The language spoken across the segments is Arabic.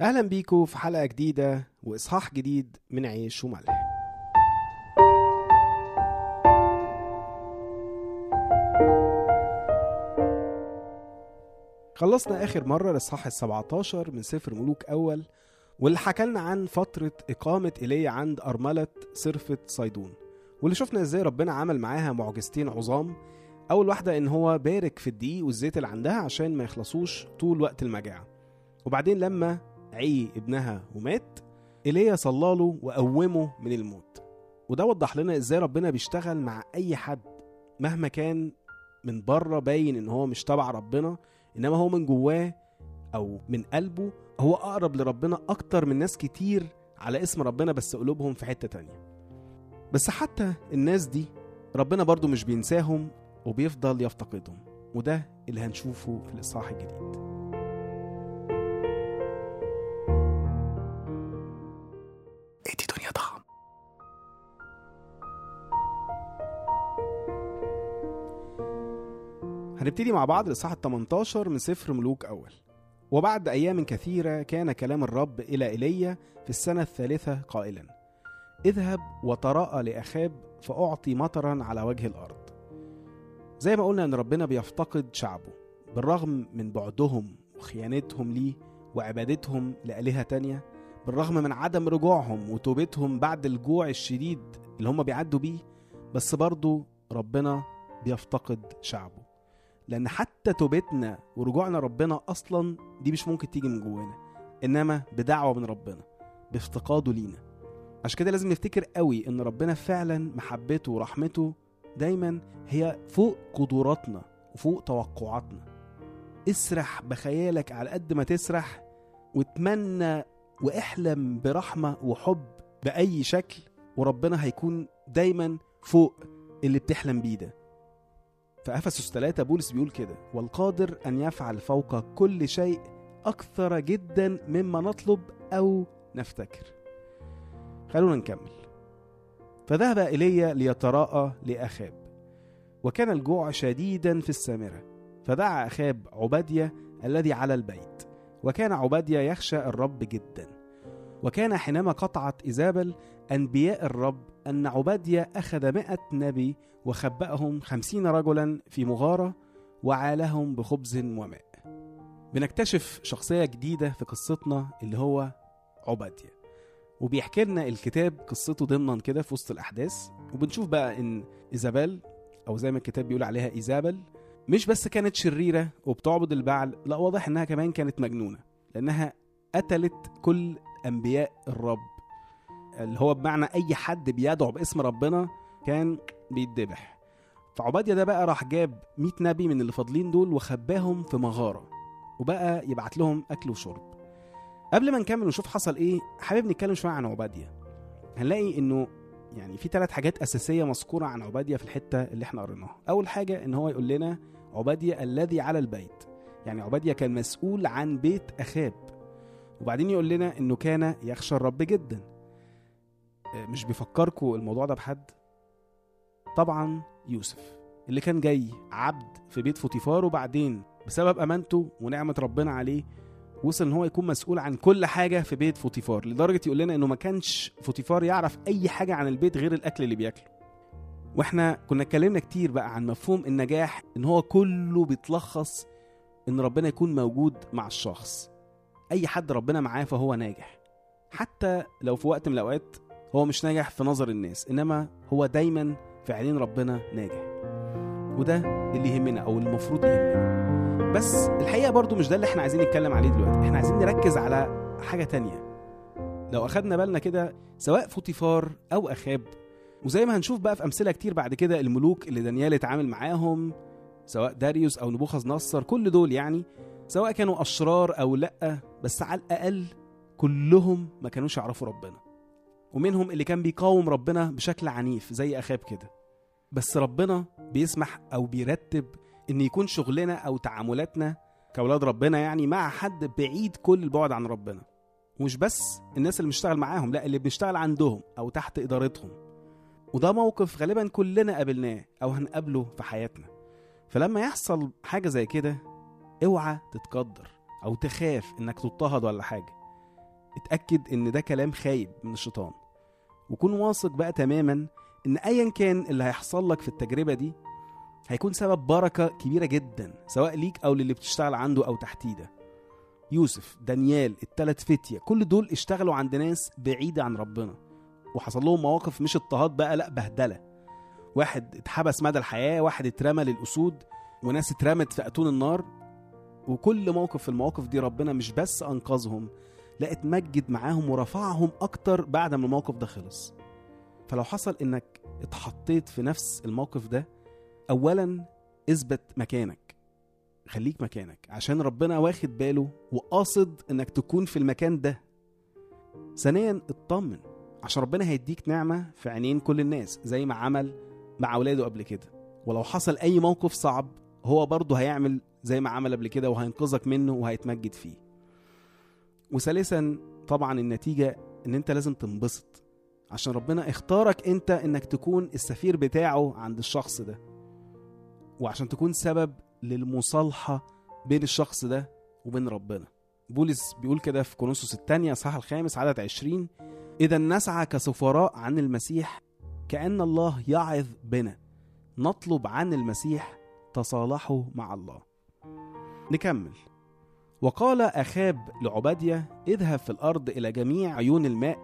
أهلا بيكم في حلقة جديدة وإصحاح جديد من عيش وملح. خلصنا آخر مرة الإصحاح السبعتاشر من سفر ملوك أول واللي حكالنا عن فترة إقامة إيليا عند أرملة صرفة صيدون. واللي شفنا إزاي ربنا عمل معاها معجزتين عظام. أول واحدة إن هو بارك في الدقيق والزيت اللي عندها عشان ما يخلصوش طول وقت المجاعة. وبعدين لما عي ابنها ومات إيليا صلى له وقومه من الموت. وده وضح لنا إزاي ربنا بيشتغل مع أي حد مهما كان من بره باين إن هو مش تبع ربنا إنما هو من جواه أو من قلبه. هو أقرب لربنا أكتر من ناس كتير على اسم ربنا بس قلوبهم في حتة تانية. بس حتى الناس دي ربنا برضو مش بينساهم وبيفضل يفتقدهم وده اللي هنشوفه في الإصحاح الجديد. هنبتدي مع بعض الإصحاح ال 18 من سفر ملوك أول. وبعد أيام كثيرة كان كلام الرب إلى إيليا في السنة الثالثة قائلا اذهب وتراءى لأخاب فأعطي مطرا على وجه الأرض. زي ما قلنا إن ربنا بيفتقد شعبه بالرغم من بعدهم وخيانتهم ليه وعبادتهم لآلهة تانية بالرغم من عدم رجوعهم وتوبتهم بعد الجوع الشديد اللي هم بيعدوا بيه بس برضو ربنا بيفتقد شعبه. لأن حتى توبتنا ورجوعنا ربنا أصلا دي مش ممكن تيجي من جوانا إنما بدعوة من ربنا بافتقاده لينا. عشان كده لازم نفتكر قوي إن ربنا فعلا محبته ورحمته دايما هي فوق قدراتنا وفوق توقعاتنا. اسرح بخيالك على قد ما تسرح واتمنى واحلم برحمة وحب بأي شكل وربنا هيكون دايما فوق اللي بتحلم بيه ده. في أفسس 3 بولس بيقول كده والقادر أن يفعل فوق كل شيء أكثر جدا مما نطلب أو نفتكر. خلونا نكمل. فذهب إيليا ليتراءى لأخاب وكان الجوع شديدا في السامرة فدعا أخاب عبادية الذي على البيت وكان عبادية يخشى الرب جدا. وكان حينما قطعت إيزابل أنبياء الرب أن عبادية أخذ مئة نبي وخبأهم خمسين رجلا في مغارة وعالهم بخبز وماء. بنكتشف شخصية جديدة في قصتنا اللي هو عبادية. وبيحكي لنا الكتاب قصته ضمنا كده في وسط الأحداث. وبنشوف بقى إن إيزابل أو زي ما الكتاب بيقول عليها إيزابل مش بس كانت شريرة وبتعبد البعل لا واضح إنها كمان كانت مجنونة لأنها قتلت كل أنبياء الرب. اللي هو بمعنى أي حد بيدعو باسم ربنا كان بيتذبح. فعبادية ده بقى راح جاب 100 نبي من اللي فاضلين دول وخباهم في مغارة وبقى يبعت لهم أكل وشرب. قبل ما نكمل ونشوف حصل إيه حابب نتكلم شوية عن عبادية. هنلاقي إنه يعني في ثلاث حاجات أساسية مذكورة عن عبادية في الحتة اللي إحنا قريناها. أول حاجة إن هو يقول لنا عبادية الذي على البيت. يعني عبادية كان مسؤول عن بيت أخاب. وبعدين يقول لنا إنه كان يخشى الرب جدا. مش بيفكركوا الموضوع ده بحد. طبعا يوسف اللي كان جاي عبد في بيت فوتيفار وبعدين بسبب أمانته ونعمة ربنا عليه وصل إن هو يكون مسؤول عن كل حاجة في بيت فوتيفار لدرجة يقول لنا إنه ما كانش فوتيفار يعرف أي حاجة عن البيت غير الأكل اللي بياكله. وإحنا كنا اتكلمنا كتير بقى عن مفهوم النجاح إن هو كله بيتلخص إن ربنا يكون موجود مع الشخص. أي حد ربنا معاه فهو ناجح. حتى لو في وقت من الأوقات هو مش ناجح في نظر الناس إنما هو دايما في عينين ربنا ناجح. وده اللي يهمنا أو المفروض يهمنا. بس الحقيقة برضو مش ده اللي إحنا عايزين نتكلم عليه دلوقتي. إحنا عايزين نركز على حاجة تانية. لو أخدنا بالنا كده سواء فوتيفار أو أخاب وزي ما هنشوف بقى في أمثلة كتير بعد كده الملوك اللي دانيال اتعامل معاهم سواء داريوس أو نبوخذ نصر كل دول يعني سواء كانوا أشرار أو لأ بس على الأقل كلهم ما كانوش يعرفوا ربنا. ومنهم اللي كان بيقاوم ربنا بشكل عنيف زي أخاب كده. بس ربنا بيسمح أو بيرتب إن يكون شغلنا أو تعاملاتنا كأولاد ربنا يعني مع حد بعيد كل البعد عن ربنا. ومش بس الناس اللي بنشتغل معاهم لا اللي بنشتغل عندهم أو تحت إدارتهم. وده موقف غالبا كلنا قابلناه أو هنقابله في حياتنا. فلما يحصل حاجة زي كده اوعى تتقدر. أو تخاف إنك تضطهد ولا حاجة. اتأكد إن ده كلام خايب من الشيطان. وكون واثق بقى تماما إن ايا كان اللي هيحصل لك في التجربة دي هيكون سبب بركة كبيرة جدا سواء ليك أو للي بتشتغل عنده أو تحتيه ده يوسف دانيال التلات فتية كل دول اشتغلوا عند ناس بعيدة عن ربنا. وحصل لهم مواقف مش اضطهاد بقى لأ بهدلة. واحد اتحبس مدى الحياة واحد اترمى للأسود وناس اترمت في أتون النار. وكل موقف في المواقف دي ربنا مش بس أنقذهم لا اتمجد معاهم ورفعهم أكتر بعد ما الموقف ده خلص. فلو حصل إنك اتحطيت في نفس الموقف ده أولا اثبت مكانك. خليك مكانك عشان ربنا واخد باله وقاصد إنك تكون في المكان ده. ثانيا اطمن عشان ربنا هيديك نعمة في عينين كل الناس زي ما عمل مع أولاده قبل كده. ولو حصل أي موقف صعب هو برضه هيعمل زي ما عمل قبل كده وهينقذك منه وهيتمجد فيه. وثالثا طبعا النتيجة إن أنت لازم تنبسط. عشان ربنا اختارك أنت إنك تكون السفير بتاعه عند الشخص ده. وعشان تكون سبب للمصالحة بين الشخص ده وبين ربنا. بولس بيقول كده في كورنثوس الثانية صح الخامس عدد عشرين. إذا نسعى كسفراء عن المسيح كأن الله يعظ بنا. نطلب عن المسيح تصالحوا مع الله. نكمل. وقال أخاب لعبادية اذهب في الأرض إلى جميع عيون الماء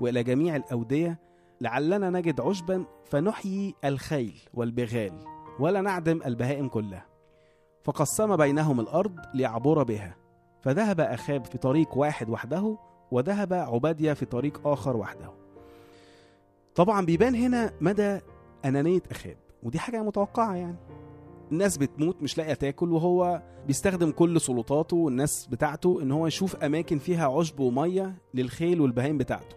وإلى جميع الأودية لعلنا نجد عشبا فنحيي الخيل والبغال ولا نعدم البهائم كلها. فقسم بينهم الأرض ليعبر بها. فذهب أخاب في طريق واحد وحده وذهب عبادية في طريق آخر وحده. طبعا بيبان هنا مدى أنانية أخاب ودي حاجة متوقعة يعني. الناس بتموت مش لاقية تاكل وهو بيستخدم كل سلطاته والناس بتاعته إن هو يشوف أماكن فيها عشب ومية للخيل والبهايم بتاعته.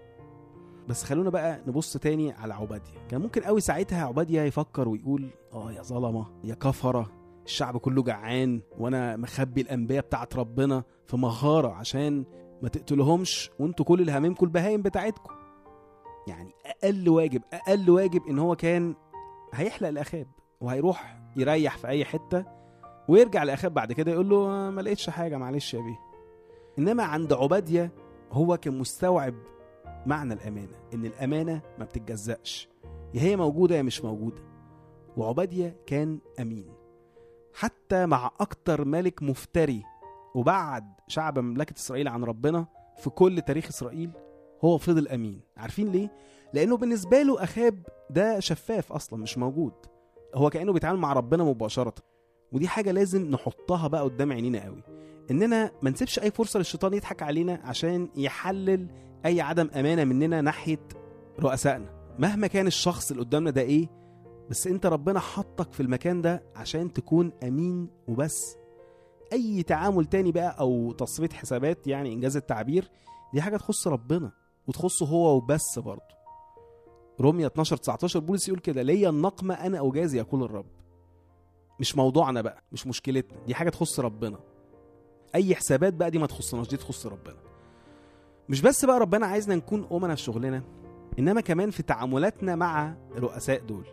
بس خلونا بقى نبص تاني على عبادية. كان ممكن قوي ساعتها عبادية يفكر ويقول آه يا ظلمة يا كفرة الشعب كله جعان وأنا مخبي الأنبياء بتاعت ربنا في مغارة عشان ما تقتلهمش وأنتوا كل اللي البهايم بتاعتكم. يعني أقل واجب أقل واجب إن هو كان هيحلق الآخاب وهيروح يريح في أي حتة ويرجع لاخاب بعد كده يقول له ما لقيتش حاجة معلش يا بيه. إنما عند عبادية هو كان مستوعب معنى الأمانة إن الأمانة ما بتتجزأش. يا هي موجودة يا مش موجودة. وعبادية كان أمين. حتى مع أكتر ملك مفتري وبعد شعب مملكة إسرائيل عن ربنا في كل تاريخ إسرائيل هو فضل أمين. عارفين ليه؟ لأنه بالنسبة له أخاب ده شفاف أصلا مش موجود. هو كأنه بيتعامل مع ربنا مباشرة. ودي حاجة لازم نحطها بقى قدام عينينا قوي. إننا ما نسيبش أي فرصة للشيطان يضحك علينا عشان يحلل أي عدم أمانة مننا ناحية رؤسائنا. مهما كان الشخص اللي قدامنا ده إيه بس أنت ربنا حطك في المكان ده عشان تكون أمين وبس. أي تعامل تاني بقى أو تصفية حسابات يعني إنجاز التعبير دي حاجة تخص ربنا وتخصه هو وبس برضه. روميا 12 19 بولس يقول كده ليا النقمة أنا أجازي يقول الرب. مش موضوعنا بقى مش مشكلتنا دي حاجة تخص ربنا. أي حسابات بقى دي ما تخصناش دي تخص ربنا. مش بس بقى ربنا عايزنا نكون أمنا في شغلنا إنما كمان في تعاملاتنا مع الرؤساء دول.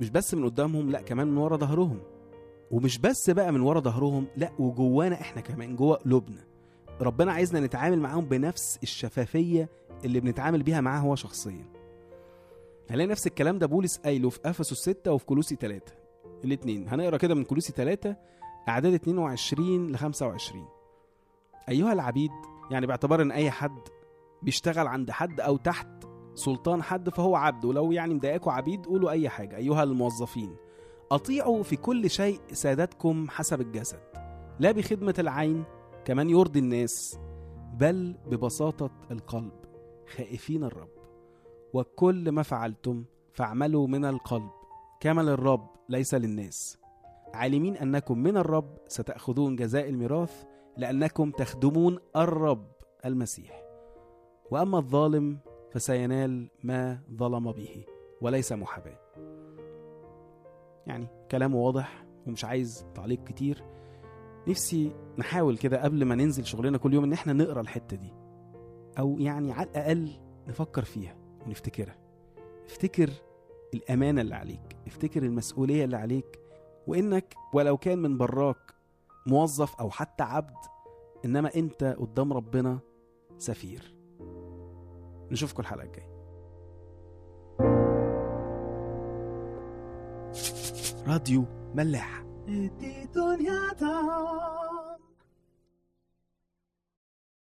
مش بس من قدامهم لأ كمان من ورا ظهرهم. ومش بس بقى من ورا ظهرهم لأ وجوانا إحنا كمان جوه قلوبنا. ربنا عايزنا نتعامل معاهم بنفس الشفافية اللي بنتعامل بيها معاه هو شخصيا. هنلاقي نفس الكلام ده بولس قايله في أفسس 6 وفي كولوسي 3 الاثنين هنقرأ كده من كولوسي 3 أعداد 22 ل 25 أيها العبيد يعني باعتبار إن أي حد بيشتغل عند حد أو تحت سلطان حد فهو عبد ولو يعني مضايقكوا عبيد قولوا أي حاجة. أيها الموظفين أطيعوا في كل شيء سادتكم حسب الجسد لا بخدمة العين كمان يرضي الناس بل ببساطة القلب خائفين الرب. وكل ما فعلتم فاعملوا من القلب كما للرب ليس للناس. عالمين أنكم من الرب ستأخذون جزاء الميراث لأنكم تخدمون الرب المسيح. وأما الظالم فسينال ما ظلم به وليس محاباة. يعني كلام واضح ومش عايز تعليق كتير. نفسي نحاول كده قبل ما ننزل شغلنا كل يوم إن إحنا نقرأ الحتة دي. أو يعني على الأقل نفكر فيها. ونفتكرها افتكر الأمانة اللي عليك افتكر المسؤولية اللي عليك وإنك ولو كان من براك موظف أو حتى عبد إنما أنت قدام ربنا سفير. نشوفكم الحلقة الجاية. راديو ملاح تا